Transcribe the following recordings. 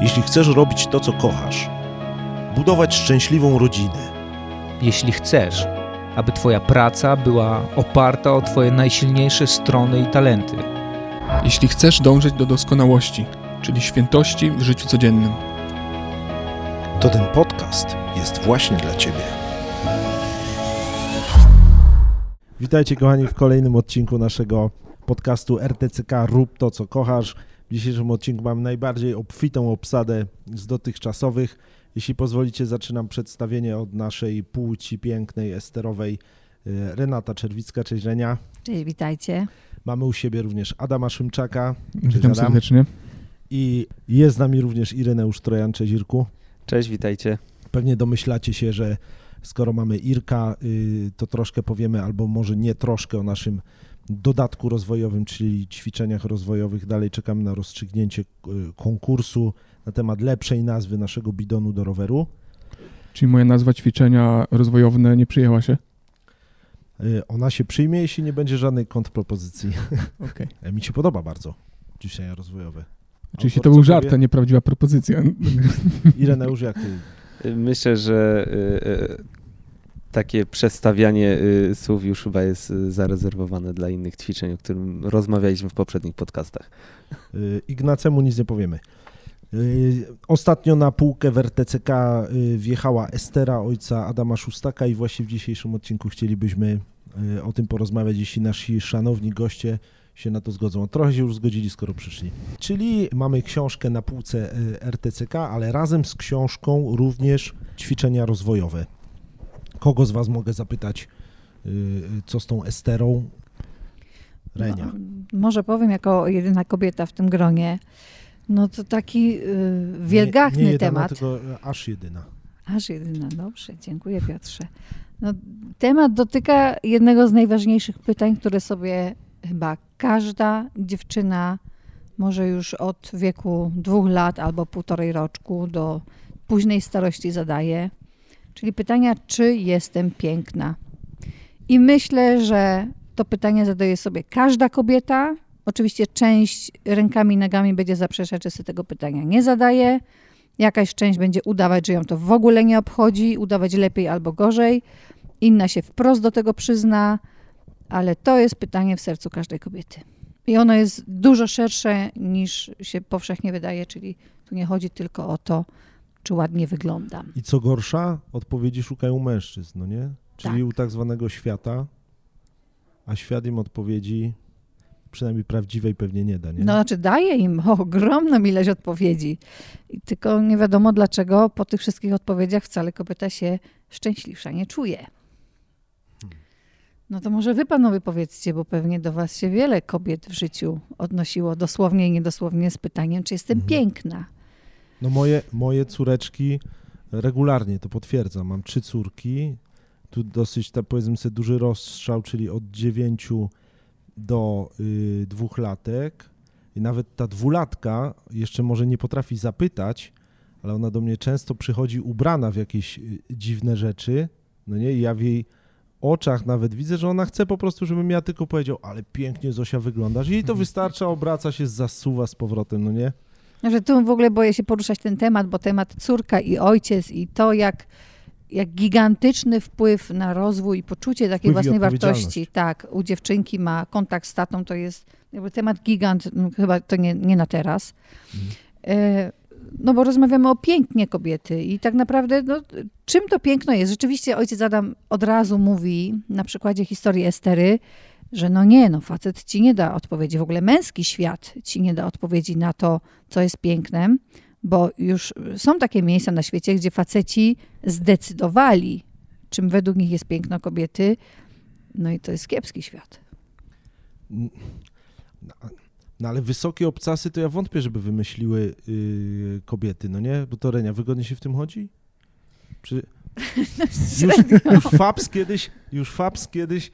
Jeśli chcesz robić to, co kochasz, budować szczęśliwą rodzinę, jeśli chcesz, aby Twoja praca była oparta o Twoje najsilniejsze strony i talenty, Jeśli chcesz dążyć do doskonałości, czyli świętości w życiu codziennym. to ten podcast jest właśnie dla Ciebie. Witajcie kochani w kolejnym odcinku naszego podcastu RTCK Rób to, co kochasz. W dzisiejszym odcinku mam najbardziej obfitą obsadę z dotychczasowych. Jeśli pozwolicie, zaczynam przedstawienie od naszej płci pięknej, esterowej e, Renata Czerwicka, cześć Renia. Cześć, witajcie. Mamy u siebie również Adama Szymczaka Witam Adam. serdecznie. i jest z nami również Ireneusz Trojan, cześć Irku. Cześć, witajcie. Pewnie domyślacie się, że skoro mamy Irka, y, to troszkę powiemy, albo może nie troszkę o naszym dodatku rozwojowym, czyli ćwiczeniach rozwojowych. Dalej czekamy na rozstrzygnięcie y, konkursu na temat lepszej nazwy naszego bidonu do roweru. Czyli moja nazwa ćwiczenia rozwojowe nie przyjęła się? Y, Ona się przyjmie, jeśli nie będzie żadnej kontrpropozycji. Okej. E, Mi się podoba bardzo ćwiczenia rozwojowe. Oczywiście to był żart, powie? a nie prawdziwa propozycja. Ireneusz, jak ty? Myślę, że takie przestawianie y, słów już chyba jest y, zarezerwowane dla innych ćwiczeń, o którym rozmawialiśmy w poprzednich podcastach. Y, Ignacemu nic nie powiemy. Ostatnio na półkę w RTCK wjechała Estera, ojca Adama Szustaka i właśnie w dzisiejszym odcinku chcielibyśmy o tym porozmawiać, jeśli nasi szanowni goście się na to zgodzą. Trochę się już zgodzili, skoro przyszli. Czyli mamy książkę na półce RTCK, ale razem z książką również ćwiczenia rozwojowe. Kogo z Was mogę zapytać, y, y, co z tą Esterą? Renia. No, może powiem jako jedyna kobieta w tym gronie. No to taki y, wielgachny nie, nie jedyna, temat. tylko e, aż jedyna. Aż jedyna, dobrze, dziękuję Piotrze. No, temat dotyka jednego z najważniejszych pytań, które sobie chyba każda dziewczyna może już od wieku dwóch lat albo półtorej roczku do późnej starości zadaje. Czyli pytania, czy jestem piękna? I myślę, że to pytanie zadaje sobie każda kobieta. Oczywiście część rękami i nogami będzie zaprzeczać, że sobie tego pytania nie zadaje. Jakaś część będzie udawać, że ją to w ogóle nie obchodzi, udawać lepiej albo gorzej. Inna się wprost do tego przyzna, ale to jest pytanie w sercu każdej kobiety. I ono jest dużo szersze niż się powszechnie wydaje, czyli tu nie chodzi tylko o to, czy ładnie wyglądam. I co gorsza, odpowiedzi szukają mężczyzn, no nie? Czyli Tak. u tak zwanego świata, a świat im odpowiedzi przynajmniej prawdziwej pewnie nie da, nie? No, znaczy daje im ogromną ilość odpowiedzi. Tylko nie wiadomo dlaczego po tych wszystkich odpowiedziach wcale kobieta się szczęśliwsza nie czuje. No to może wy panowie powiedzcie, bo pewnie do was się wiele kobiet w życiu odnosiło dosłownie i niedosłownie z pytaniem, czy jestem Mhm. piękna. No moje, moje córeczki regularnie to potwierdzam. Mam trzy córki, tu dosyć, tak powiedzmy sobie, duży rozstrzał, czyli od dziewięciu do y, dwóch latek. I nawet ta dwulatka jeszcze może nie potrafi zapytać, ale ona do mnie często przychodzi ubrana w jakieś y, dziwne rzeczy, no nie, i ja w jej oczach nawet widzę, że ona chce po prostu, żebym ja tylko powiedział, ale pięknie Zosia wyglądasz. I to wystarcza, obraca się, zasuwa z powrotem, no nie? Że tu w ogóle boję się poruszać ten temat, bo temat córka i ojciec i to, jak, jak gigantyczny wpływ na rozwój i poczucie takiej Wpływ własnej wartości, tak, u dziewczynki ma kontakt z tatą, to jest jakby temat gigant, chyba to nie, nie na teraz. Mhm. E, No bo rozmawiamy o pięknie kobiety i tak naprawdę no, czym to piękno jest? Rzeczywiście ojciec Adam od razu mówi na przykładzie historii Estery, że no nie, no facet ci nie da odpowiedzi, w ogóle męski świat ci nie da odpowiedzi na to, co jest pięknem, bo już są takie miejsca na świecie, gdzie faceci zdecydowali, czym według nich jest piękno kobiety, no i to jest kiepski świat. No, no ale wysokie obcasy to ja wątpię, żeby wymyśliły yy, kobiety, no nie? Bo to Renia, wygodnie się w tym chodzi? Przy... Już, już Fabs kiedyś, już Fabs kiedyś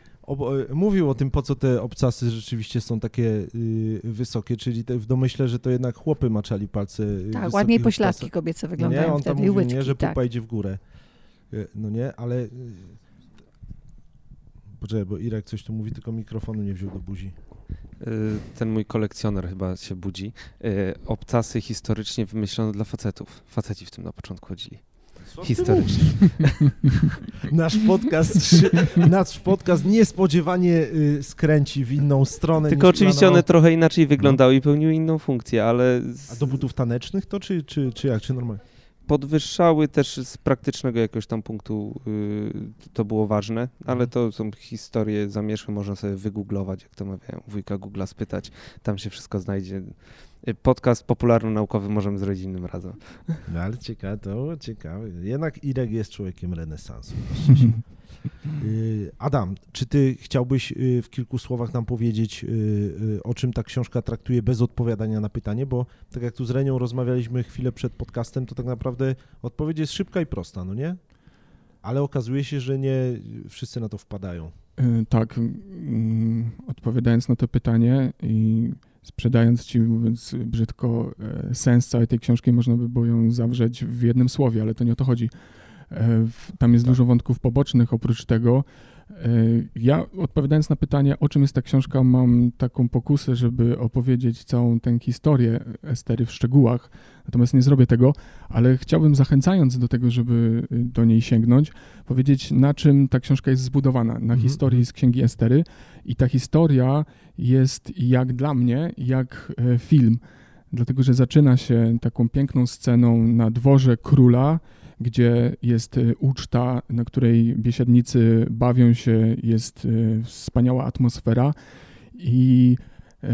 mówił o tym, po co te obcasy rzeczywiście są takie yy, wysokie, czyli te, w domyśle, że to jednak chłopy maczali palce w Tak, ładniej obcasach. pośladki kobiece No wyglądają nie, on tam wtedy mówił, łydki, nie, że tak. pupa idzie w górę. Y, No nie, ale... y, Poczekaj, bo Irek coś tu mówi, tylko mikrofonu nie wziął do buzi. ten mój kolekcjoner chyba się budzi. Y, obcasy historycznie wymyślono dla facetów. Faceci w tym na początku chodzili. Historycznie. nasz podcast, nasz podcast niespodziewanie y, skręci w inną stronę. Tylko oczywiście one trochę inaczej wyglądały no. i pełniły inną funkcję, ale... Z... A do butów tanecznych to, czy, czy, czy jak, czy normalnie? podwyższały też z praktycznego jakiegoś tam punktu, yy, to było ważne, ale mhm. to są historie zamierzchłe, można sobie wygooglować, jak to mawiają, wujka Google'a spytać, tam się wszystko znajdzie. Podcast popularno-naukowy możemy zrobić innym razem. No ale ciekawe, to ciekawe. Jednak Irek jest człowiekiem renesansu. Y, Adam, czy ty chciałbyś y, w kilku słowach nam powiedzieć, y, o czym ta książka traktuje bez odpowiadania na pytanie, bo tak jak tu z Renią rozmawialiśmy chwilę przed podcastem, to tak naprawdę odpowiedź jest szybka i prosta, no nie? Ale okazuje się, że nie wszyscy na to wpadają. Tak, odpowiadając na to pytanie i sprzedając ci, mówiąc brzydko, e, sens całej tej książki, można by było ją zawrzeć w jednym słowie, ale to nie o to chodzi. E, tam jest tak. dużo wątków pobocznych oprócz tego. E, ja odpowiadając na pytanie, o czym jest ta książka, mam taką pokusę, żeby opowiedzieć całą tę historię Estery w szczegółach, natomiast nie zrobię tego, ale chciałbym zachęcając do tego, żeby do niej sięgnąć, powiedzieć na czym ta książka jest zbudowana, na mhm. historii z Księgi Estery. I ta historia jest jak dla mnie, jak e, film, dlatego że zaczyna się taką piękną sceną na dworze króla, gdzie jest e, uczta, na której biesiadnicy bawią się, jest e, wspaniała atmosfera i e,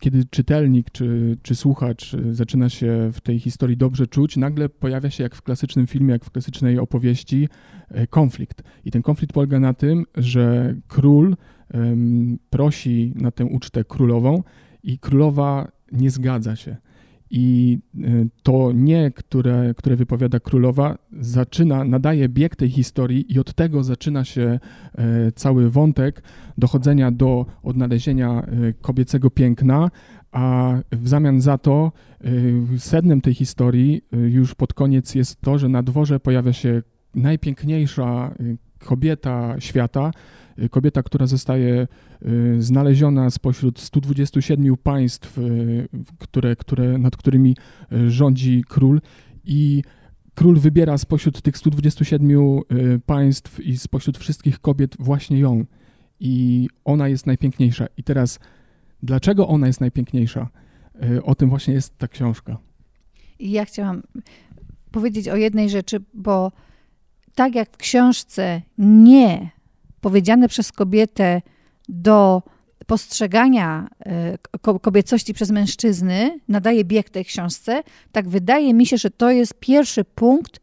kiedy czytelnik czy, czy słuchacz zaczyna się w tej historii dobrze czuć, nagle pojawia się, jak w klasycznym filmie, jak w klasycznej opowieści, konflikt. I ten konflikt polega na tym, że król prosi na tę ucztę królową i królowa nie zgadza się. I y, to nie, które, które wypowiada królowa, zaczyna, nadaje bieg tej historii, i od tego zaczyna się e, cały wątek dochodzenia do odnalezienia e, kobiecego piękna, a w zamian za to e, sednem tej historii już pod koniec jest to, że na dworze pojawia się najpiękniejsza kobieta świata, kobieta, która zostaje znaleziona spośród 127 państw, y, które, które, nad którymi rządzi król i król wybiera spośród tych 127 państw i spośród wszystkich kobiet właśnie ją. I ona jest najpiękniejsza. I teraz, dlaczego ona jest najpiękniejsza? O tym właśnie jest ta książka. Ja chciałam powiedzieć o jednej rzeczy, bo tak jak w książce nie powiedziane przez kobietę do postrzegania e, kobiecości przez mężczyzny nadaje bieg tej książce, tak wydaje mi się, że to jest pierwszy punkt,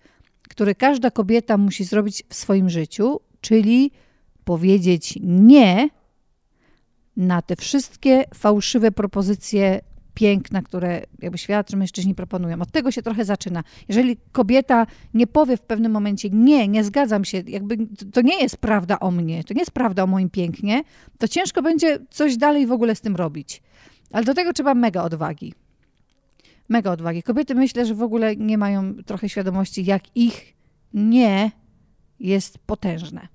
który każda kobieta musi zrobić w swoim życiu, czyli powiedzieć nie na te wszystkie fałszywe propozycje piękna, które jakby świat czy mężczyźni proponują. Od tego się trochę zaczyna. Jeżeli kobieta nie powie w pewnym momencie nie, nie zgadzam się, jakby to nie jest prawda o mnie, to nie jest prawda o moim pięknie, to ciężko będzie coś dalej w ogóle z tym robić. Ale do tego trzeba mega odwagi. Mega odwagi. Kobiety myślę, że w ogóle nie mają trochę świadomości, jak ich nie jest potężne.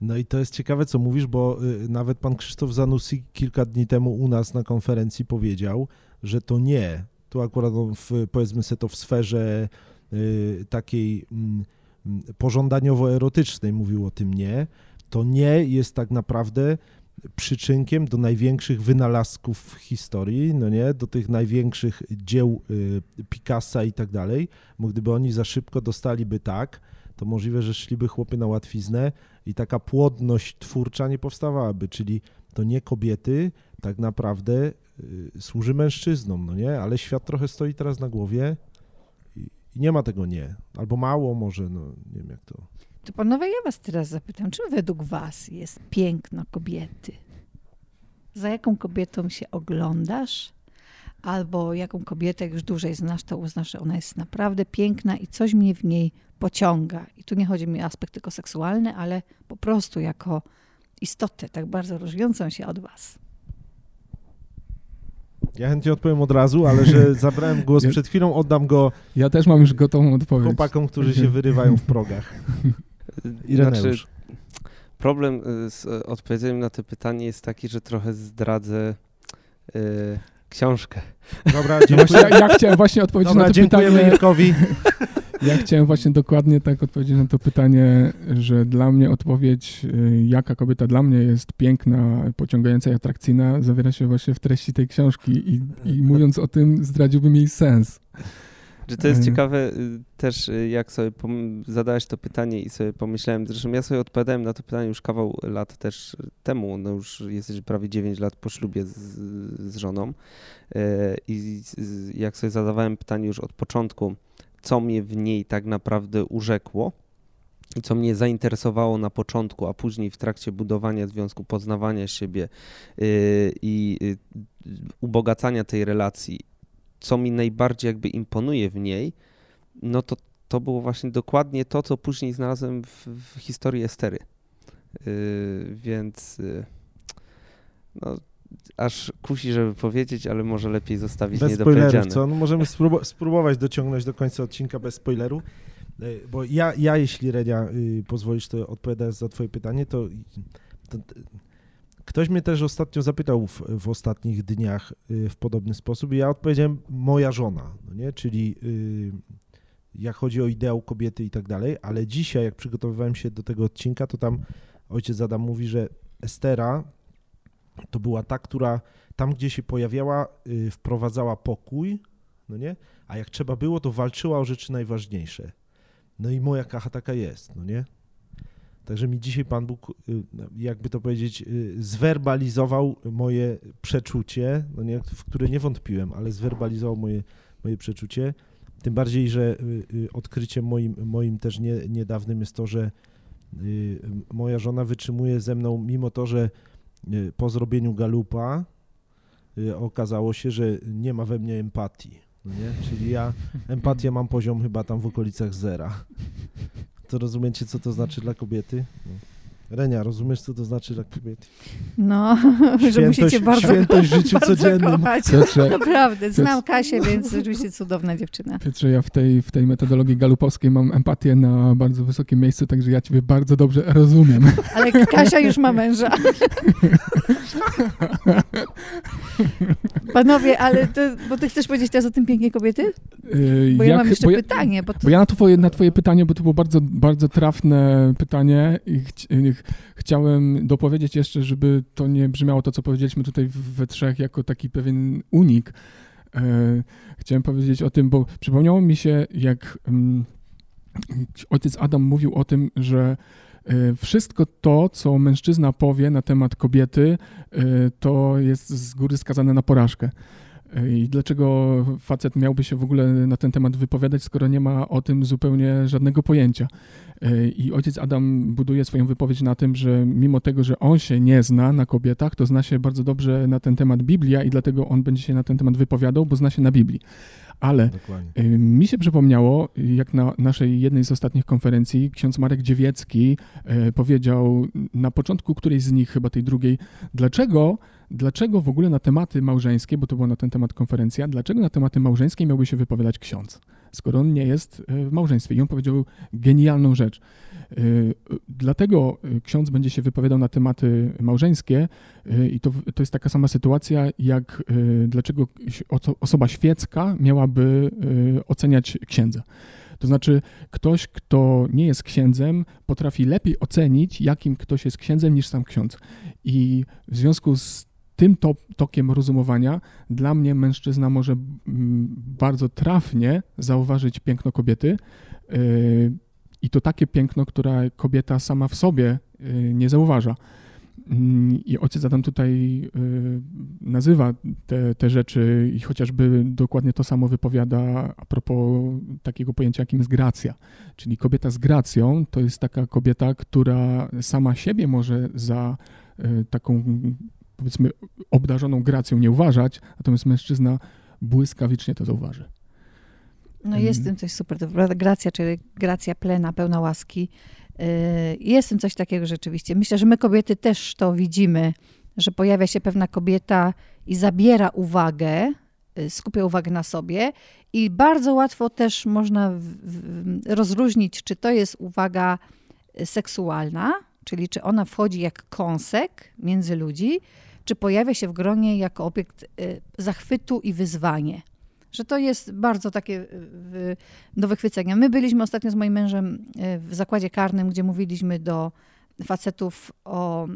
No i to jest ciekawe, co mówisz, bo y, nawet pan Krzysztof Zanussi kilka dni temu u nas na konferencji powiedział, że to nie, tu akurat w, powiedzmy sobie to w sferze y, takiej mm, mm, pożądaniowo-erotycznej mówił o tym nie, to nie jest tak naprawdę przyczynkiem do największych wynalazków w historii, no nie, do tych największych dzieł y, Picassa i tak dalej, bo gdyby oni za szybko dostaliby tak, to możliwe, że szliby chłopy na łatwiznę i taka płodność twórcza nie powstawałaby, czyli to nie kobiety tak naprawdę y, służy mężczyznom, no nie? Ale świat trochę stoi teraz na głowie i, i nie ma tego nie. Albo mało może, no nie wiem jak to. To panowie, ja was teraz zapytam, czym według was jest piękno kobiety? Za jaką kobietą się oglądasz? Albo jaką kobietę już dłużej znasz, to uznasz, że ona jest naprawdę piękna i coś mnie w niej pociąga. I tu nie chodzi mi o aspekt tylko seksualny, ale po prostu jako istotę, tak bardzo różniącą się od was. Ja chętnie odpowiem od razu, ale że zabrałem głos przed chwilą, oddam go. Ja też mam już gotową odpowiedź. Chłopakom, którzy się wyrywają w progach. Ireneusz. Znaczy, Problem y, z y, odpowiedzeniem na to pytanie jest taki, że trochę zdradzę y, książkę. Dobra, No właśnie, dziękuję. ja, ja chciałem właśnie odpowiedzieć Dobra, na to dziękujemy pytanie. Irkowi. Ja chciałem właśnie dokładnie tak odpowiedzieć na to pytanie, że dla mnie odpowiedź, y, jaka kobieta dla mnie jest piękna, pociągająca i atrakcyjna, zawiera się właśnie w treści tej książki i, i mówiąc o tym zdradziłbym jej sens. Że to jest Mhm. ciekawe y, też, y, jak sobie zadałeś to pytanie i sobie pomyślałem, zresztą ja sobie odpowiadałem na to pytanie już kawał lat też temu, no już jesteś prawie 9 lat po ślubie z, z żoną i jak sobie zadawałem pytanie już od początku, co mnie w niej tak naprawdę urzekło i co mnie zainteresowało na początku, a później w trakcie budowania związku, poznawania siebie y, i y, ubogacania tej relacji, co mi najbardziej jakby imponuje w niej, no to to było właśnie dokładnie to, co później znalazłem w, w historii Estery. Y, więc no, aż kusi, żeby powiedzieć, ale może lepiej zostawić Bez spoilerów, co? No możemy spróbować dociągnąć do końca odcinka bez spoileru. E, Bo ja, ja jeśli Renia y, pozwolisz, to odpowiadając za twoje pytanie, to, to, to ktoś mnie też ostatnio zapytał w, w ostatnich dniach y, w podobny sposób i ja odpowiedziałem moja żona, no nie? czyli y, jak chodzi o ideał kobiety i tak dalej, ale dzisiaj jak przygotowywałem się do tego odcinka, to tam ojciec Adam mówi, że Estera to była ta, która tam, gdzie się pojawiała, y, wprowadzała pokój, no nie? A jak trzeba było, to walczyła o rzeczy najważniejsze. No i moja kacha taka jest, no nie? Także mi dzisiaj Pan Bóg, y, jakby to powiedzieć, y, zwerbalizował moje przeczucie, no nie, w które nie wątpiłem, ale zwerbalizował moje, moje przeczucie. Tym bardziej, że odkryciem moim, moim też nie, niedawnym jest to, że moja żona wytrzymuje ze mną, mimo to, że po zrobieniu galupa y, okazało się, że nie ma we mnie empatii. No nie? Czyli ja empatię mam poziom chyba tam w okolicach zera. To rozumiecie, co to znaczy dla kobiety? No. Renia, rozumiesz, co to znaczy dla kobiety? No, że musicie bardzo, świętość w życiu bardzo codziennym. Piotrze, Naprawdę, znam Kasię, więc rzeczywiście cudowna dziewczyna. Piotrze, ja w tej, w tej metodologii galupowskiej mam empatię na bardzo wysokim miejscu, także ja ciebie bardzo dobrze rozumiem. Ale Kasia już ma męża. Panowie, ale to, bo ty chcesz powiedzieć teraz o tym pięknie kobiety? Yy, Bo ja jak- mam jeszcze bo ja- pytanie. Bo to, Bo ja na twoje, na twoje pytanie, bo to było bardzo, bardzo trafne pytanie i chciałem dopowiedzieć jeszcze, żeby to nie brzmiało to, co powiedzieliśmy tutaj we trzech, jako taki pewien unik. E, chciałem powiedzieć o tym, bo przypomniało mi się, jak mm, ojciec Adam mówił o tym, że e, wszystko to, co mężczyzna powie na temat kobiety, e, to jest z góry skazane na porażkę. I dlaczego facet miałby się w ogóle na ten temat wypowiadać, skoro nie ma o tym zupełnie żadnego pojęcia? E, I ojciec Adam buduje swoją wypowiedź na tym, że mimo tego, że on się nie zna na kobietach, to zna się bardzo dobrze na ten temat Biblia i dlatego on będzie się na ten temat wypowiadał, bo zna się na Biblii. Ale Dokładnie. Y, Mi się przypomniało, jak na naszej jednej z ostatnich konferencji ksiądz Marek Dziewiecki e, powiedział na początku którejś z nich, chyba tej drugiej, dlaczego, dlaczego w ogóle na tematy małżeńskie, bo to była na ten temat konferencja, dlaczego na tematy małżeńskie miałby się wypowiadać ksiądz, skoro on nie jest e, w małżeństwie. I on powiedział genialną rzecz. E, Dlatego e, ksiądz będzie się wypowiadał na tematy małżeńskie i to, to jest taka sama sytuacja, jak dlaczego oso- osoba świecka miałaby oceniać księdza. To znaczy, ktoś, kto nie jest księdzem, potrafi lepiej ocenić, jakim ktoś jest księdzem, niż sam ksiądz. I w związku z tym to, tokiem rozumowania, dla mnie mężczyzna może bardzo trafnie zauważyć piękno kobiety. yy, I to takie piękno, które kobieta sama w sobie yy, nie zauważa. Mm, I ojciec Adam tutaj y, nazywa te, te rzeczy i chociażby dokładnie to samo wypowiada a propos takiego pojęcia, jakim jest gracja. Czyli kobieta z gracją to jest taka kobieta, która sama siebie może za y, taką, powiedzmy, obdarzoną gracją nie uważać, natomiast mężczyzna błyskawicznie to zauważy. no jest w tym coś super. Gracja, czyli gracja plena, pełna łaski. Yy, Jest w tym coś takiego rzeczywiście. Myślę, że my kobiety też to widzimy, że pojawia się pewna kobieta i zabiera uwagę, yy, skupia uwagę na sobie i bardzo łatwo też można w, w, rozróżnić, czy to jest uwaga seksualna, czyli czy ona wchodzi jak kąsek między ludzi, czy pojawia się w gronie jako obiekt y, zachwytu i wyzwanie. Że to jest bardzo takie y, do wychwycenia. My byliśmy ostatnio z moim mężem y, w zakładzie karnym, gdzie mówiliśmy do facetów o,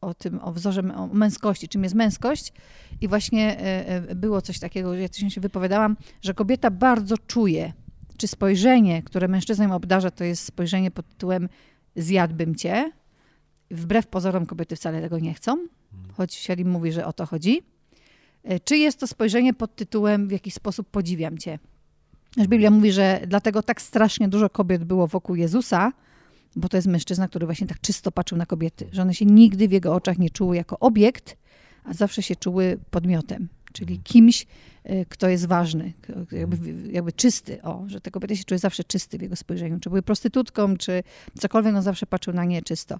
o tym, o wzorze o męskości, czym jest męskość. I właśnie było coś takiego, ja się wypowiadałam, że kobieta bardzo czuje, czy spojrzenie, które mężczyzną obdarza, to jest spojrzenie pod tytułem zjadłbym cię. Wbrew pozorom kobiety wcale tego nie chcą choć Selim mówi, że o to chodzi. E, czy jest to spojrzenie pod tytułem w jakiś sposób podziwiam cię? Biblia mówi, że dlatego tak strasznie dużo kobiet było wokół Jezusa, bo to jest mężczyzna, który właśnie tak czysto patrzył na kobiety, że one się nigdy w jego oczach nie czuły jako obiekt, a zawsze się czuły podmiotem czyli kimś, e, kto jest ważny, jakby, jakby czysty, o, że te kobiety się czuły zawsze czysty w jego spojrzeniu, czy były prostytutką, czy cokolwiek, on zawsze patrzył na nie czysto.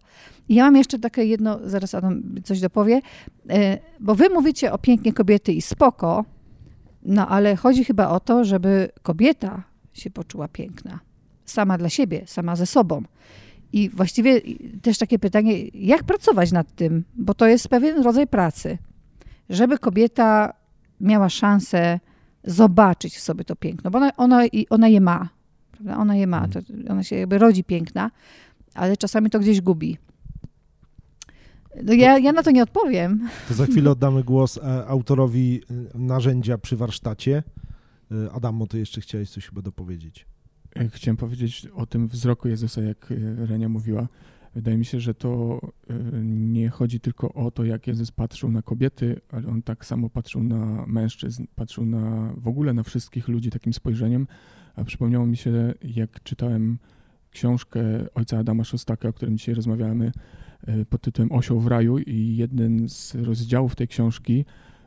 I ja mam jeszcze takie jedno, zaraz Adam coś dopowie, e, bo wy mówicie o pięknie kobiety i spoko, no ale chodzi chyba o to, żeby kobieta się poczuła piękna, sama dla siebie, sama ze sobą. I właściwie też takie pytanie, jak pracować nad tym, bo to jest pewien rodzaj pracy, żeby kobieta miała szansę zobaczyć w sobie to piękno, bo ona, ona, ona je ma. Prawda? Ona je ma, to, ona się jakby rodzi piękna, ale czasami to gdzieś gubi. No ja, ja na to nie odpowiem. To za chwilę oddamy głos e, autorowi e, narzędzia przy warsztacie. E, Adamo, ty jeszcze chciałeś coś chyba dopowiedzieć. Chciałem powiedzieć o tym wzroku Jezusa, jak Renia mówiła. Wydaje mi się, że to y, nie chodzi tylko o to, jak Jezus patrzył na kobiety, ale on tak samo patrzył na mężczyzn, patrzył na w ogóle na wszystkich ludzi takim spojrzeniem. A przypomniało mi się, jak czytałem książkę ojca Adama Szostaka, o którym dzisiaj rozmawiamy, y, pod tytułem Osioł w raju i jeden z rozdziałów tej książki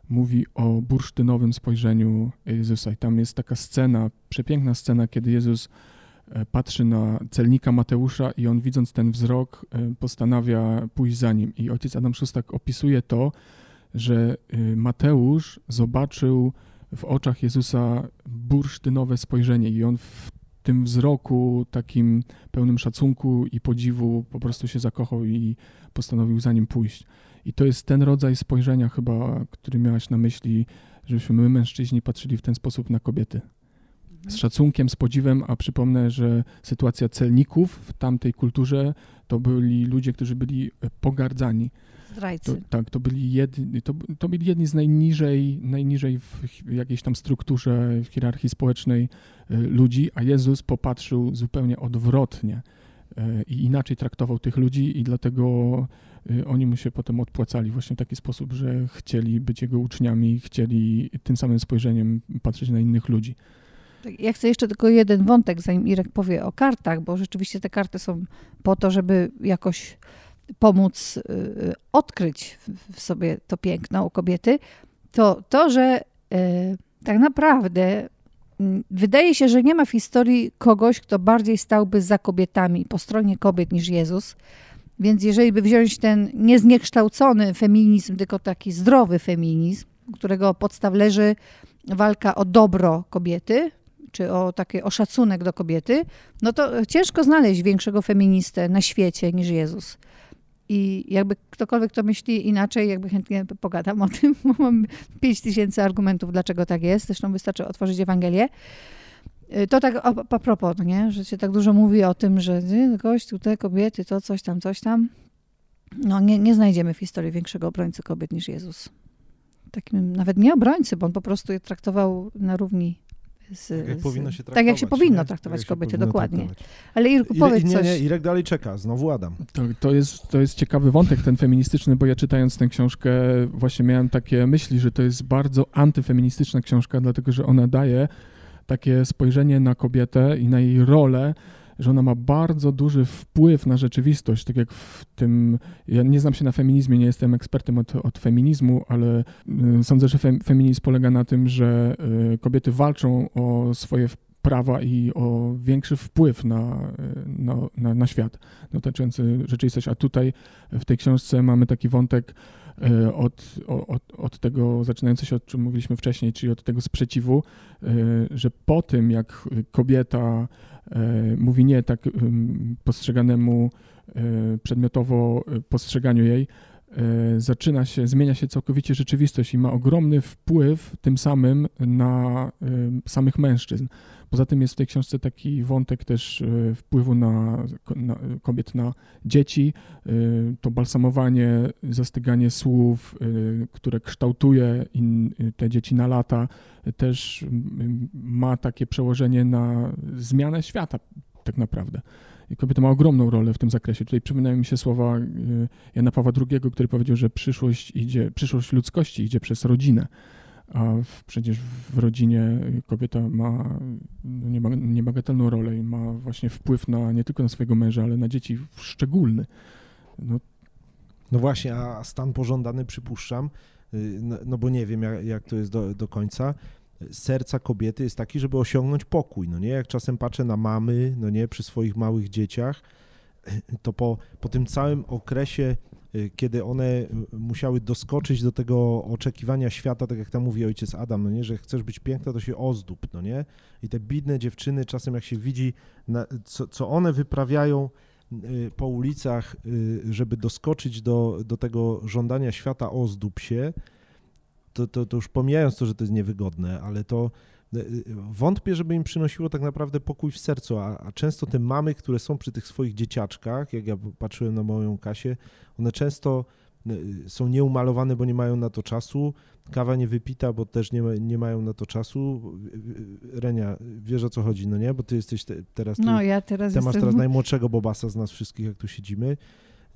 mówi o bursztynowym spojrzeniu Jezusa. I tam jest taka scena, przepiękna scena, kiedy Jezus patrzy na celnika Mateusza i on widząc ten wzrok e, postanawia pójść za nim. I ojciec Adam Szustak opisuje to, że e, Mateusz zobaczył w oczach Jezusa bursztynowe spojrzenie i on w tym wzroku takim pełnym szacunku i podziwu po prostu się zakochał i postanowił za nim pójść. I to jest ten rodzaj spojrzenia chyba, który miałaś na myśli, żebyśmy my mężczyźni patrzyli w ten sposób na kobiety z szacunkiem, z podziwem, a przypomnę, że sytuacja celników w tamtej kulturze to byli ludzie, którzy byli e, pogardzani. Zdrajcy. To, tak, to byli, jedni, to, to byli jedni z najniżej, najniżej w jakiejś tam strukturze, w hierarchii społecznej e, ludzi, a Jezus popatrzył zupełnie odwrotnie e, i inaczej traktował tych ludzi i dlatego oni mu się potem odpłacali właśnie w taki sposób, że chcieli być jego uczniami, chcieli tym samym spojrzeniem patrzeć na innych ludzi. Ja chcę jeszcze tylko jeden wątek, zanim Irek powie o kartach, bo rzeczywiście te karty są po to, żeby jakoś pomóc y, odkryć w sobie to piękno u kobiety. To to, że y, tak naprawdę mm, wydaje się, że nie ma w historii kogoś, kto bardziej stałby za kobietami, po stronie kobiet niż Jezus. Więc jeżeli by wziąć ten niezniekształcony feminizm, tylko taki zdrowy feminizm, którego podstaw leży walka o dobro kobiety, czy o taki o szacunek do kobiety, no to ciężko znaleźć większego feministę na świecie niż Jezus. I jakby ktokolwiek to myśli inaczej, jakby chętnie pogadam o tym, bo mam 5 tysięcy argumentów, dlaczego tak jest. Zresztą wystarczy otworzyć Ewangelię. Y, to tak a, a propos, nie? że się tak dużo mówi o tym, że gościu, te kobiety, to coś tam, coś tam. No nie, nie znajdziemy w historii większego obrońcy kobiet niż Jezus. Takim nawet nie obrońcy, bo on po prostu je traktował na równi z, tak jak z, powinno się traktować. Tak jak się powinno nie? traktować tak kobiety, dokładnie. Traktować. Ale Irku, powiedz nie, coś. Nie, Irek dalej czeka, znowu Adam. To, to, jest, to jest ciekawy wątek ten feministyczny, bo ja czytając tę książkę właśnie miałem takie myśli, że to jest bardzo antyfeministyczna książka, dlatego że ona daje takie spojrzenie na kobietę i na jej rolę, że ona ma bardzo duży wpływ na rzeczywistość, tak jak w tym, ja nie znam się na feminizmie, nie jestem ekspertem od, od feminizmu, ale y, sądzę, że fem, feminizm polega na tym, że y, kobiety walczą o swoje prawa i o większy wpływ na, na, na, na świat dotyczący rzeczywistości. A tutaj w tej książce mamy taki wątek od, od, od tego, zaczynające się od czym mówiliśmy wcześniej, czyli od tego sprzeciwu, e, że po tym, jak kobieta mówi nie tak postrzeganemu przedmiotowo postrzeganiu jej, zaczyna się, zmienia się całkowicie rzeczywistość i ma ogromny wpływ tym samym na samych mężczyzn. Poza tym jest w tej książce taki wątek też e, wpływu na, na kobiet na dzieci, e, to balsamowanie, zastyganie słów, e, które kształtuje in, te dzieci na lata, też ma takie przełożenie na zmianę świata tak naprawdę. I kobieta ma ogromną rolę w tym zakresie. Tutaj przypominają mi się słowa Jana Pawła II, który powiedział, że przyszłość, idzie, przyszłość ludzkości idzie przez rodzinę a w, przecież w rodzinie kobieta ma no, niebagatelną rolę i ma właśnie wpływ na nie tylko na swojego męża, ale na dzieci szczególny. No, no właśnie, a stan pożądany przypuszczam, y, no, no bo nie wiem jak, jak to jest do, do końca, serca kobiety jest taki, żeby osiągnąć pokój, no nie? Jak czasem patrzę na mamy, no nie, przy swoich małych dzieciach, to po, po tym całym okresie kiedy one y, musiały doskoczyć do tego oczekiwania świata, tak jak tam mówi ojciec Adam, no nie, że chcesz być piękna, to się ozdób, no nie? I te bidne dziewczyny, czasem jak się widzi, na, co, co one wyprawiają y, po ulicach, żeby doskoczyć do, do tego żądania świata, ozdób się, to, to, to już pomijając to, że to jest niewygodne, ale to wątpię, żeby im przynosiło tak naprawdę pokój w sercu, a, a, często te mamy, które są przy tych swoich dzieciaczkach, jak ja patrzyłem na moją Kasię, one często y, są nieumalowane, bo nie mają na to czasu, kawa nie wypita, bo też nie, nie mają na to czasu. Renia, wiesz o co chodzi, no nie? Bo ty jesteś te, teraz... No, ja teraz Ty masz teraz najmłodszego Bobasa z nas wszystkich, jak tu siedzimy.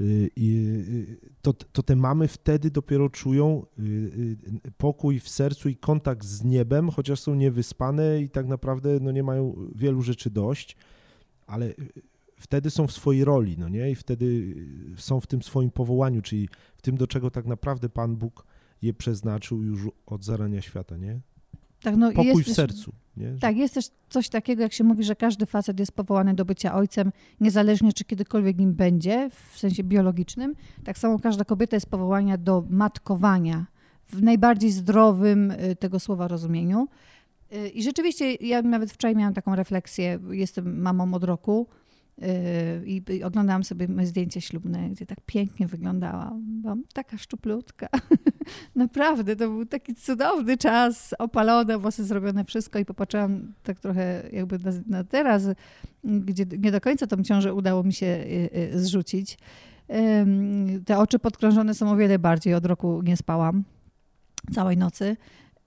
Y, y, to, to te mamy wtedy dopiero czują pokój w sercu i kontakt z niebem, chociaż są niewyspane i tak naprawdę no, nie mają wielu rzeczy dość, ale wtedy są w swojej roli, no nie? I wtedy y, są w tym swoim powołaniu, czyli w tym, do czego tak naprawdę Pan Bóg je przeznaczył już od zarania świata, nie? Tak, no Pokój jest w sercu. Nie? Tak, jest też coś takiego, jak się mówi, że każdy facet jest powołany do bycia ojcem, niezależnie czy kiedykolwiek nim będzie, w sensie biologicznym. Tak samo każda kobieta jest powołana do matkowania w najbardziej zdrowym y, tego słowa rozumieniu. Y, I rzeczywiście, ja nawet wczoraj miałam taką refleksję, jestem mamą od roku, i, I oglądałam sobie moje zdjęcie ślubne, gdzie tak pięknie wyglądała. Byłam taka szczuplutka. Naprawdę, to był taki cudowny czas, opalone, włosy zrobione, wszystko i popatrzyłam tak trochę jakby na, na teraz, gdzie nie do końca tą ciążę udało mi się y, y, zrzucić. Te oczy podkrążone są o wiele bardziej, od roku nie spałam całej nocy,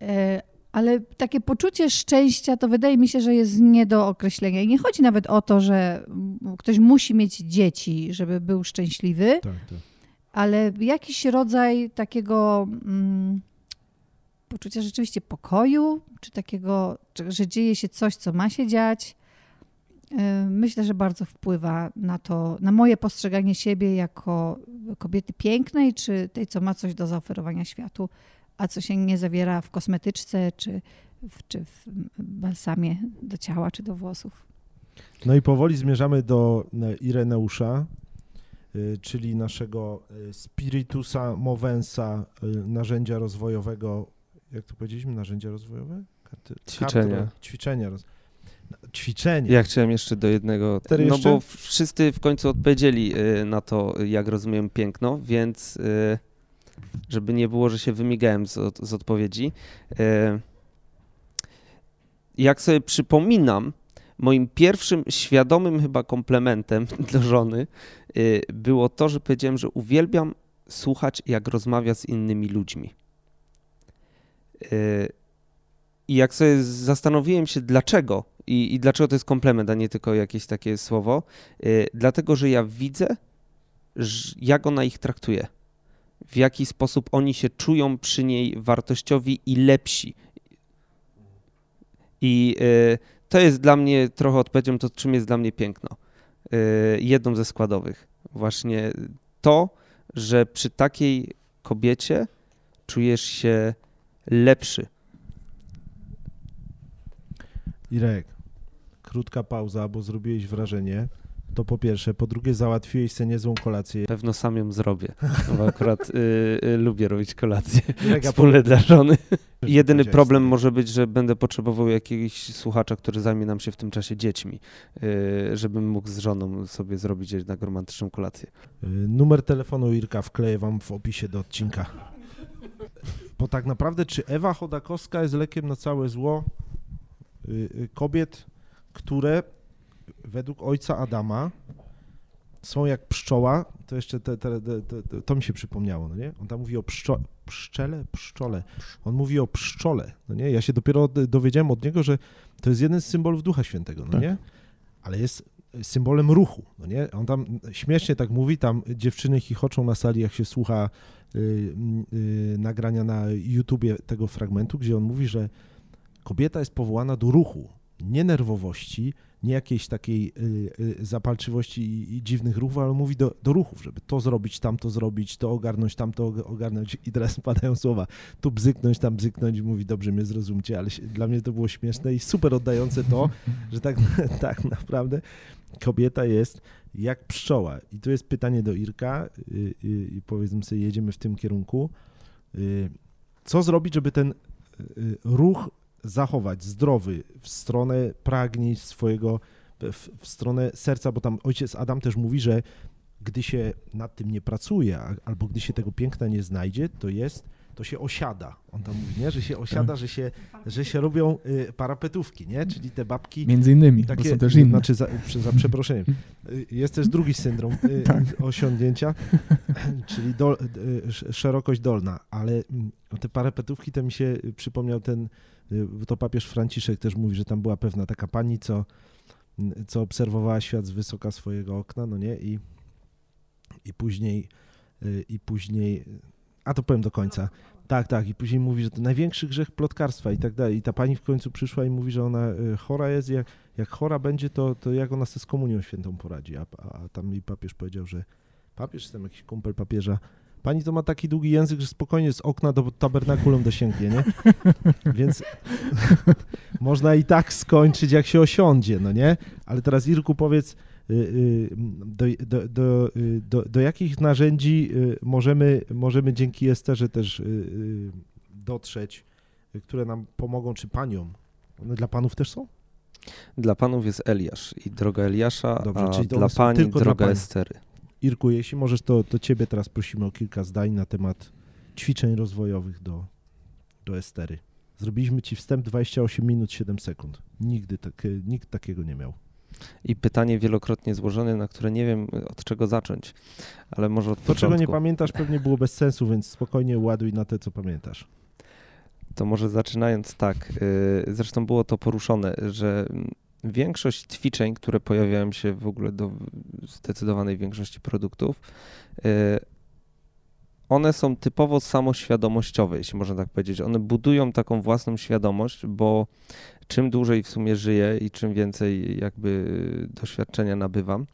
e, ale takie poczucie szczęścia to wydaje mi się, że jest nie do określenia. I nie chodzi nawet o to, że ktoś musi mieć dzieci, żeby był szczęśliwy, tak, tak. ale jakiś rodzaj takiego mm, poczucia rzeczywiście pokoju, czy takiego, że dzieje się coś, co ma się dziać. Myślę, że bardzo wpływa na to, na moje postrzeganie siebie jako kobiety pięknej, czy tej, co ma coś do zaoferowania światu a co się nie zawiera w kosmetyczce czy w, czy w balsamie do ciała czy do włosów. No i powoli zmierzamy do e, Ireneusza, e, czyli naszego e, spiritusa movensa, narzędzia rozwojowego. Jak to powiedzieliśmy? Narzędzia rozwojowe? Karty, ćwiczenia. Karty, ćwiczenia. Roz... Ćwiczenie. Ja chciałem jeszcze do jednego. Cztery no jeszcze? bo wszyscy w końcu odpowiedzieli na to, jak rozumiem piękno, więc żeby nie było, że się wymigałem z, z odpowiedzi. E, jak sobie przypominam, moim pierwszym świadomym chyba komplementem do żony było to, że powiedziałem, że uwielbiam słuchać, jak rozmawia z innymi ludźmi. I jak sobie zastanowiłem się, dlaczego i, i dlaczego to jest komplement, a nie tylko jakieś takie słowo, dlatego, że ja widzę, jak ona ich traktuje w jaki sposób oni się czują przy niej wartościowi i lepsi. I y, to jest dla mnie trochę odpowiedzią to, czym jest dla mnie piękno. Y, jedną ze składowych. Właśnie to, że przy takiej kobiecie czujesz się lepszy. Irek, krótka pauza, bo zrobiłeś wrażenie. To po pierwsze. Po drugie, załatwiłeś sobie niezłą kolację. Pewno sam ją zrobię, bo akurat y, y, lubię robić kolację Jurek, a wspólne dla żony. Jedyny problem może być, że będę potrzebował jakiegoś słuchacza, który zajmie nam się w tym czasie dziećmi, y, żebym mógł z żoną sobie zrobić jednak romantyczną kolację. Y, Numer telefonu Irka wkleję wam w opisie do odcinka. Bo tak naprawdę, czy Ewa Chodakowska jest lekiem na całe zło kobiet, które według ojca Adama są jak pszczoła, to jeszcze te, te, te, to mi się przypomniało, no nie? On tam mówi o pszczo, pszczele, pszczole. On mówi o pszczole, no nie? Ja się dopiero dowiedziałem od niego, że to jest jeden z symbolów Ducha Świętego, no Tak. nie? Ale jest symbolem ruchu, no nie? On tam śmiesznie tak mówi, tam dziewczyny chichoczą na sali, jak się słucha y, y, nagrania na YouTubie tego fragmentu, gdzie on mówi, że kobieta jest powołana do ruchu, nie nerwowości, nie jakiejś takiej y, y, zapalczywości i, i dziwnych ruchów, ale mówi do, do ruchów, żeby to zrobić, tamto zrobić, to ogarnąć, tamto og- ogarnąć i teraz padają słowa, tu bzyknąć, tam bzyknąć i mówi, dobrze mnie zrozumcie, ale dla mnie to było śmieszne i super oddające to, że tak, tak naprawdę kobieta jest jak pszczoła. I tu jest pytanie do Irka y, y, i powiedzmy sobie, jedziemy w tym kierunku. Co zrobić, żeby ten ruch zachować zdrowy w stronę pragnień swojego, w, w stronę serca, bo tam ojciec Adam też mówi, że gdy się nad tym nie pracuje, albo gdy się tego piękna nie znajdzie, to jest, to się osiada. On tam mówi, nie? że się osiada, że się, że się robią y, parapetówki, nie? czyli te babki Między innymi, takie, bo są też inne. Znaczy, za, za przeproszeniem. Y, Jest też drugi syndrom y, Tak. osiągnięcia, czyli dol, szerokość dolna, ale mm, te parapetówki to mi się przypomniał ten, to papież Franciszek też mówi, że tam była pewna taka pani, co, mm, co obserwowała świat z wysoka swojego okna, no nie, i, i później, y, i później, a to powiem do końca, tak, tak. I później mówi, że to największy grzech plotkarstwa i tak dalej. I ta pani w końcu przyszła i mówi, że ona y, chora jest. Jak, jak chora będzie, to, to jak ona sobie z komunią świętą poradzi. A, a, a tam jej papież powiedział, że papież, jestem jakiś kumpel papieża. Pani to ma taki długi język, że spokojnie z okna do tabernakulum dosięgnie, nie? Więc można i tak skończyć, jak się osiądzie, no nie? Ale teraz Irku powiedz, y, y, do, do, do, y, do, do jakich narzędzi możemy, możemy dzięki Esterze też dotrzeć, które nam pomogą, czy paniom? One dla panów też są? Dla panów jest Eliasz i droga Eliasza, Dobrze, a dla pań tylko dla droga pań. Estery. Irku, jeśli możesz, to, to ciebie teraz prosimy o kilka zdań na temat ćwiczeń rozwojowych do, do Estery. Zrobiliśmy ci wstęp 28 minut 7 sekund. Nigdy tak, nikt takiego nie miał. I pytanie wielokrotnie złożone, na które nie wiem od czego zacząć, ale może od To, początku. czego nie pamiętasz, pewnie było bez sensu, więc spokojnie ładuj na te, co pamiętasz. To może zaczynając tak, y, zresztą było to poruszone, że mm, większość ćwiczeń, które pojawiają się w ogóle do zdecydowanej większości produktów, y, one są typowo samoświadomościowe, jeśli można tak powiedzieć. One budują taką własną świadomość, bo czym dłużej w sumie żyję i czym więcej jakby doświadczenia nabywam,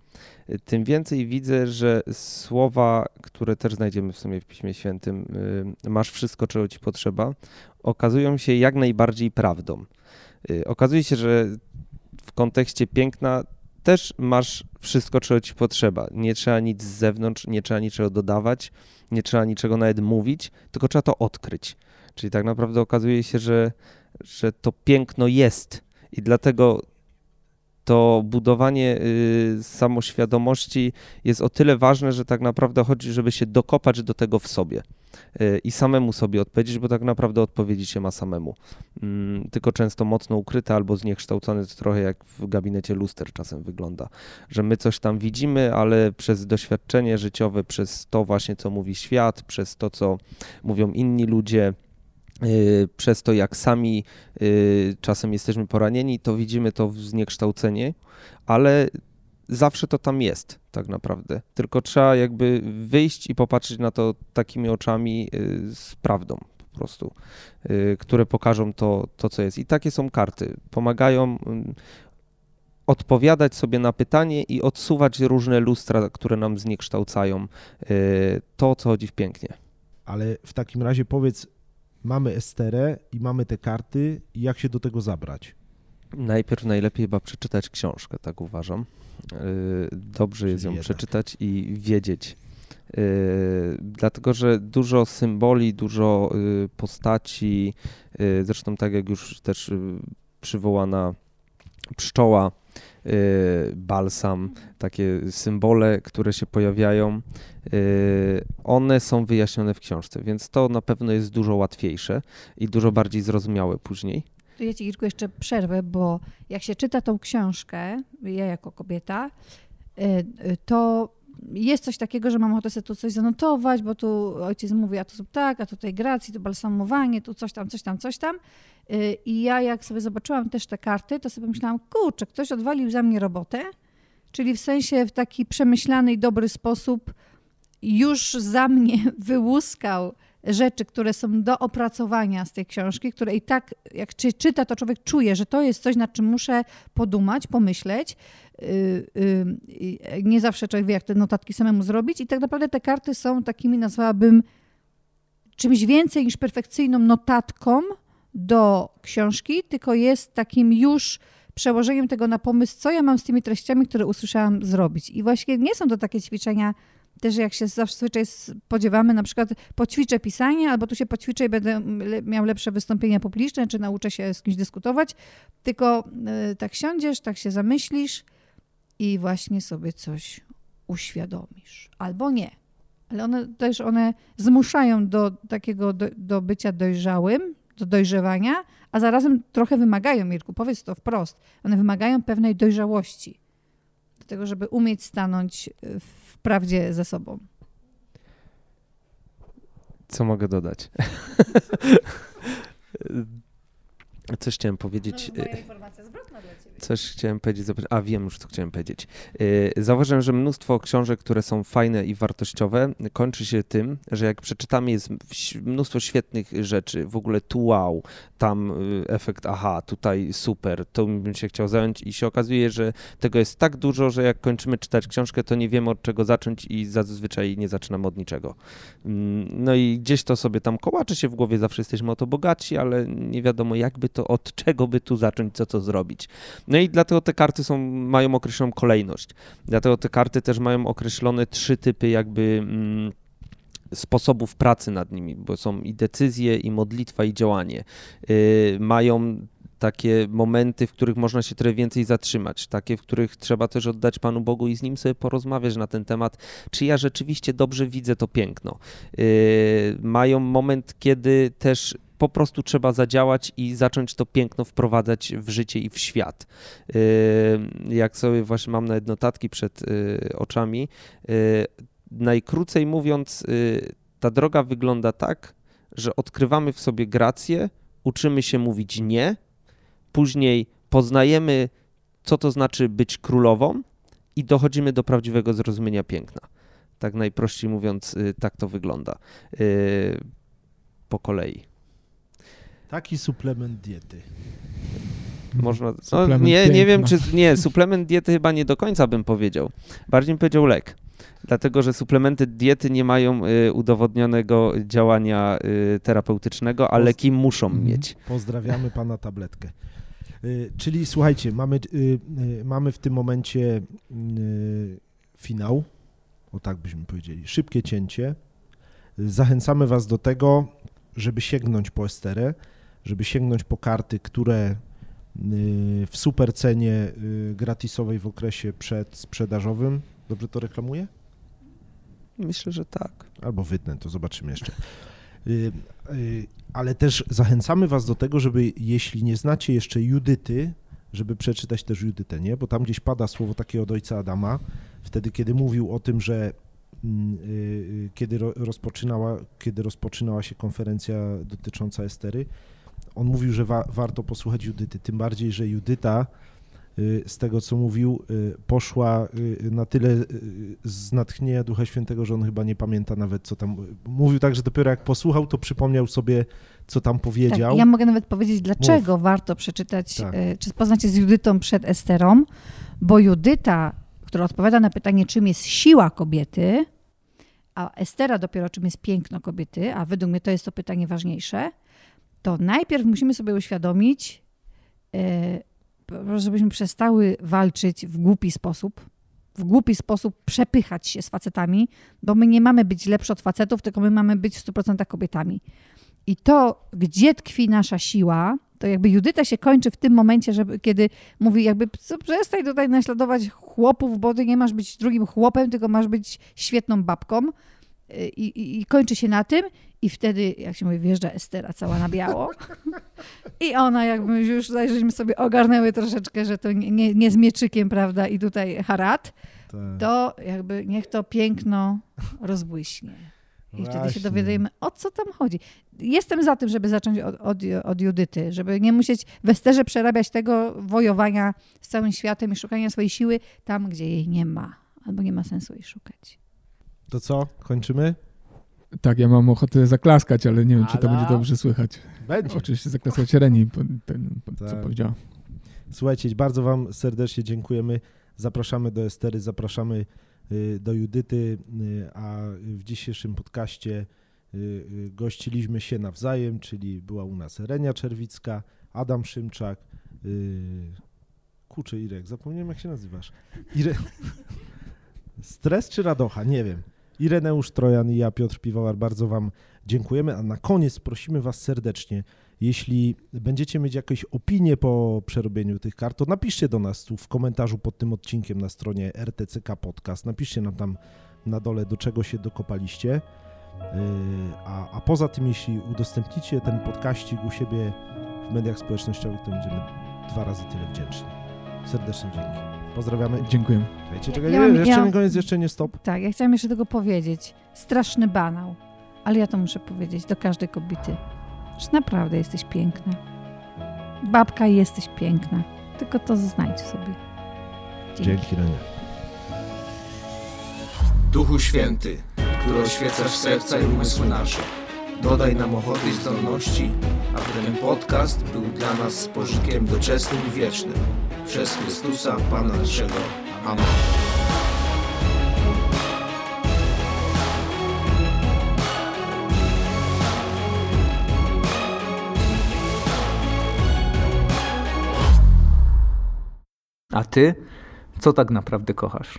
y, tym więcej widzę, że słowa, które też znajdziemy w sumie w Piśmie Świętym, y, masz wszystko, czego ci potrzeba, okazują się jak najbardziej prawdą. Okazuje się, że kontekście piękna też masz wszystko, czego ci potrzeba. Nie trzeba nic z zewnątrz, nie trzeba niczego dodawać, nie trzeba niczego nawet mówić, tylko trzeba to odkryć. Czyli tak naprawdę okazuje się, że, że to piękno jest i dlatego to budowanie y, samoświadomości jest o tyle ważne, że tak naprawdę chodzi, żeby się dokopać do tego w sobie i samemu sobie odpowiedzieć, bo tak naprawdę odpowiedzi się ma samemu. Mm, tylko często mocno ukryte albo zniekształcone, to trochę jak w gabinecie luster czasem wygląda, że my coś tam widzimy, ale przez doświadczenie życiowe, przez to właśnie, co mówi świat, przez to, co mówią inni ludzie, y, przez to, jak sami y, czasem jesteśmy poranieni, to widzimy to w zniekształcenie, ale zawsze to tam jest tak naprawdę. Tylko trzeba jakby wyjść i popatrzeć na to takimi oczami y, z prawdą po prostu, y, które pokażą to, to, co jest. I takie są karty. Pomagają ym, odpowiadać sobie na pytanie i odsuwać różne lustra, które nam zniekształcają y, to, co w pięknie. Ale w takim razie powiedz, mamy Esterę i mamy te karty jak się do tego zabrać? Najpierw najlepiej chyba przeczytać książkę, tak uważam. Yy, Dobrze jest ją jednak. przeczytać i wiedzieć. Yy, Dlatego, że dużo symboli, dużo yy, postaci, zresztą tak jak już też przywołana pszczoła, balsam, takie symbole, które się pojawiają, one są wyjaśnione w książce, więc to na pewno jest dużo łatwiejsze i dużo bardziej zrozumiałe później. To ja ci, Irku, jeszcze przerwę, bo jak się czyta tą książkę, ja jako kobieta, y, y, to jest coś takiego, że mam ochotę sobie tu coś zanotować, bo tu ojciec mówi, a tu tak, a tutaj gracji, tu balsamowanie, tu coś tam, coś tam, coś tam. Y, I ja jak sobie zobaczyłam też te karty, to sobie myślałam, kurczę, ktoś odwalił za mnie robotę, czyli w sensie w taki przemyślany i dobry sposób już za mnie wyłuskał rzeczy, które są do opracowania z tej książki, które i tak, jak czy, czyta, to człowiek czuje, że to jest coś, nad czym muszę podumać, pomyśleć. Yy, yy, nie zawsze człowiek wie, jak te notatki samemu zrobić. I tak naprawdę te karty są takimi, nazwałabym, czymś więcej niż perfekcyjną notatką do książki, tylko jest takim już przełożeniem tego na pomysł, co ja mam z tymi treściami, które usłyszałam zrobić. I właśnie nie są to takie ćwiczenia, też jak się zazwyczaj spodziewamy, na przykład poćwiczę pisanie, albo tu się poćwiczę i będę miał lepsze wystąpienia publiczne, czy nauczę się z kimś dyskutować, tylko y, tak siądziesz, tak się zamyślisz i właśnie sobie coś uświadomisz. Albo nie. Ale one też one zmuszają do takiego, do, do bycia dojrzałym, do dojrzewania, a zarazem trochę wymagają, Mirku, powiedz to wprost, one wymagają pewnej dojrzałości do tego, żeby umieć stanąć y, w prawdzie ze sobą. Co mogę dodać? Coś chciałem powiedzieć. No, informacja zwrotna dla ciebie. Coś chciałem powiedzieć. A wiem już, co chciałem powiedzieć. Yy, Zauważyłem, że mnóstwo książek, które są fajne i wartościowe, kończy się tym, że jak przeczytamy, jest mnóstwo świetnych rzeczy. W ogóle tu wow, tam y, efekt aha, tutaj super, to bym się chciał zająć. I się okazuje, że tego jest tak dużo, że jak kończymy czytać książkę, to nie wiemy od czego zacząć i zazwyczaj nie zaczynamy od niczego. Mm, No i gdzieś to sobie tam kołacze się w głowie, zawsze jesteśmy o to bogaci, ale nie wiadomo jakby to, od czego by tu zacząć, co to zrobić. No i dlatego te karty są, mają określoną kolejność. Dlatego te karty też mają określone trzy typy jakby mm, sposobów pracy nad nimi, bo są i decyzje, i modlitwa, i działanie. Yy, mają takie momenty, w których można się trochę więcej zatrzymać, takie, w których trzeba też oddać Panu Bogu i z Nim sobie porozmawiać na ten temat, czy ja rzeczywiście dobrze widzę to piękno. Yy, mają moment, kiedy też po prostu trzeba zadziałać i zacząć to piękno wprowadzać w życie i w świat. Yy, Jak sobie właśnie mam nawet notatki przed yy, oczami, yy, najkrócej mówiąc, ta droga wygląda tak, że odkrywamy w sobie grację, uczymy się mówić nie, później poznajemy, co to znaczy być królową i dochodzimy do prawdziwego zrozumienia piękna. Tak najprościej mówiąc, tak to wygląda po kolei. Taki suplement diety. Można. No, nie, nie wiem, czy. Nie, suplement diety chyba nie do końca bym powiedział. Bardziej bym powiedział lek. Dlatego, że suplementy diety nie mają y, udowodnionego działania y, terapeutycznego, a Poz- leki muszą Mhm. mieć. Pozdrawiamy pana tabletkę. Y, Czyli słuchajcie, mamy, y, y, mamy w tym momencie y, finał, o tak byśmy powiedzieli, szybkie cięcie. Zachęcamy was do tego, żeby sięgnąć po Esterę, żeby sięgnąć po karty, które y, w super cenie y, gratisowej w okresie przedsprzedażowym. Dobrze to reklamuję? Myślę, że tak. Albo wytnę, to zobaczymy jeszcze. Y, Ale też zachęcamy Was do tego, żeby jeśli nie znacie jeszcze Judyty, żeby przeczytać też Judytę, nie? Bo tam gdzieś pada słowo takie od ojca Adama, wtedy kiedy mówił o tym, że mm, kiedy ro- rozpoczynała, kiedy rozpoczynała się konferencja dotycząca Estery, on mówił, że wa- warto posłuchać Judyty, tym bardziej, że Judyta y, z tego, co mówił, y, poszła y, na tyle z natchnienia Ducha Świętego, że on chyba nie pamięta nawet, co tam... Mówił tak, że dopiero jak posłuchał, to przypomniał sobie, co tam powiedział. Tak, ja mogę nawet powiedzieć, dlaczego warto przeczytać, Tak. czy poznać się z Judytą przed Esterą, bo Judyta, która odpowiada na pytanie, czym jest siła kobiety, a Estera dopiero czym jest piękno kobiety, a według mnie to jest to pytanie ważniejsze, to najpierw musimy sobie uświadomić, e, żebyśmy przestały walczyć w głupi sposób, w głupi sposób przepychać się z facetami, bo my nie mamy być lepsi od facetów, tylko my mamy być w 100% kobietami. I to, gdzie tkwi nasza siła, to jakby Judyta się kończy w tym momencie, żeby, kiedy mówi jakby "Co, przestań tutaj naśladować chłopów, bo ty nie masz być drugim chłopem, tylko masz być świetną babką. I, i, I kończy się na tym i wtedy, jak się mówi, wjeżdża Estera cała na biało. I ona jakby już tutaj, żeśmy sobie ogarnęły troszeczkę, że to nie, nie, nie z mieczykiem, prawda, i tutaj harat, Tak. to jakby niech to piękno rozbłyśnie. I wtedy się Właśnie. dowiadujemy, o co tam chodzi. Jestem za tym, żeby zacząć od, od, od Judyty, żeby nie musieć w Esterze przerabiać tego wojowania z całym światem i szukania swojej siły tam, gdzie jej nie ma, albo nie ma sensu jej szukać. To co? Kończymy? Tak, ja mam ochotę zaklaskać, ale nie wiem, czy to będzie dobrze słychać. Będzie. Oczywiście zaklaskać Reni, po, ten, po, co Tak. powiedziała. Słuchajcie, bardzo Wam serdecznie dziękujemy. Zapraszamy do Estery, zapraszamy y, do Judyty, y, a w dzisiejszym podcaście y, gościliśmy się nawzajem, czyli była u nas Renia Czerwicka, Adam Szymczak, y, kurczę Irek, zapomniałem jak się nazywasz. Ire... Stres czy radocha? Nie wiem. Ireneusz Trojan i ja, Piotr Piwołar, bardzo Wam dziękujemy, a na koniec prosimy Was serdecznie, jeśli będziecie mieć jakieś opinie po przerobieniu tych kart, to napiszcie do nas tu w komentarzu pod tym odcinkiem na stronie RTCK Podcast. Napiszcie nam tam na dole, do czego się dokopaliście. Yy, A, a poza tym, jeśli udostępnicie ten podkaścik u siebie w mediach społecznościowych, to będziemy dwa razy tyle wdzięczni. Serdeczne dzięki. Pozdrawiamy. Dziękuję. Czekajcie, czekajcie, Ja mam- jeszcze ja- nie koniec, jeszcze nie stop. Tak, ja chciałam jeszcze tego powiedzieć. Straszny banał, ale ja to muszę powiedzieć do każdej kobiety, że naprawdę jesteś piękna. Babka, jesteś piękna. Tylko to znajdź sobie. Dzięki, Renia. Duchu Święty, który oświecasz serca i umysły nasze, dodaj nam ochoty i zdolności, aby ten podcast był dla nas spożytkiem doczesnym i wiecznym. Przez Chrystusa, Pana naszego. Amen. A ty, co tak naprawdę kochasz?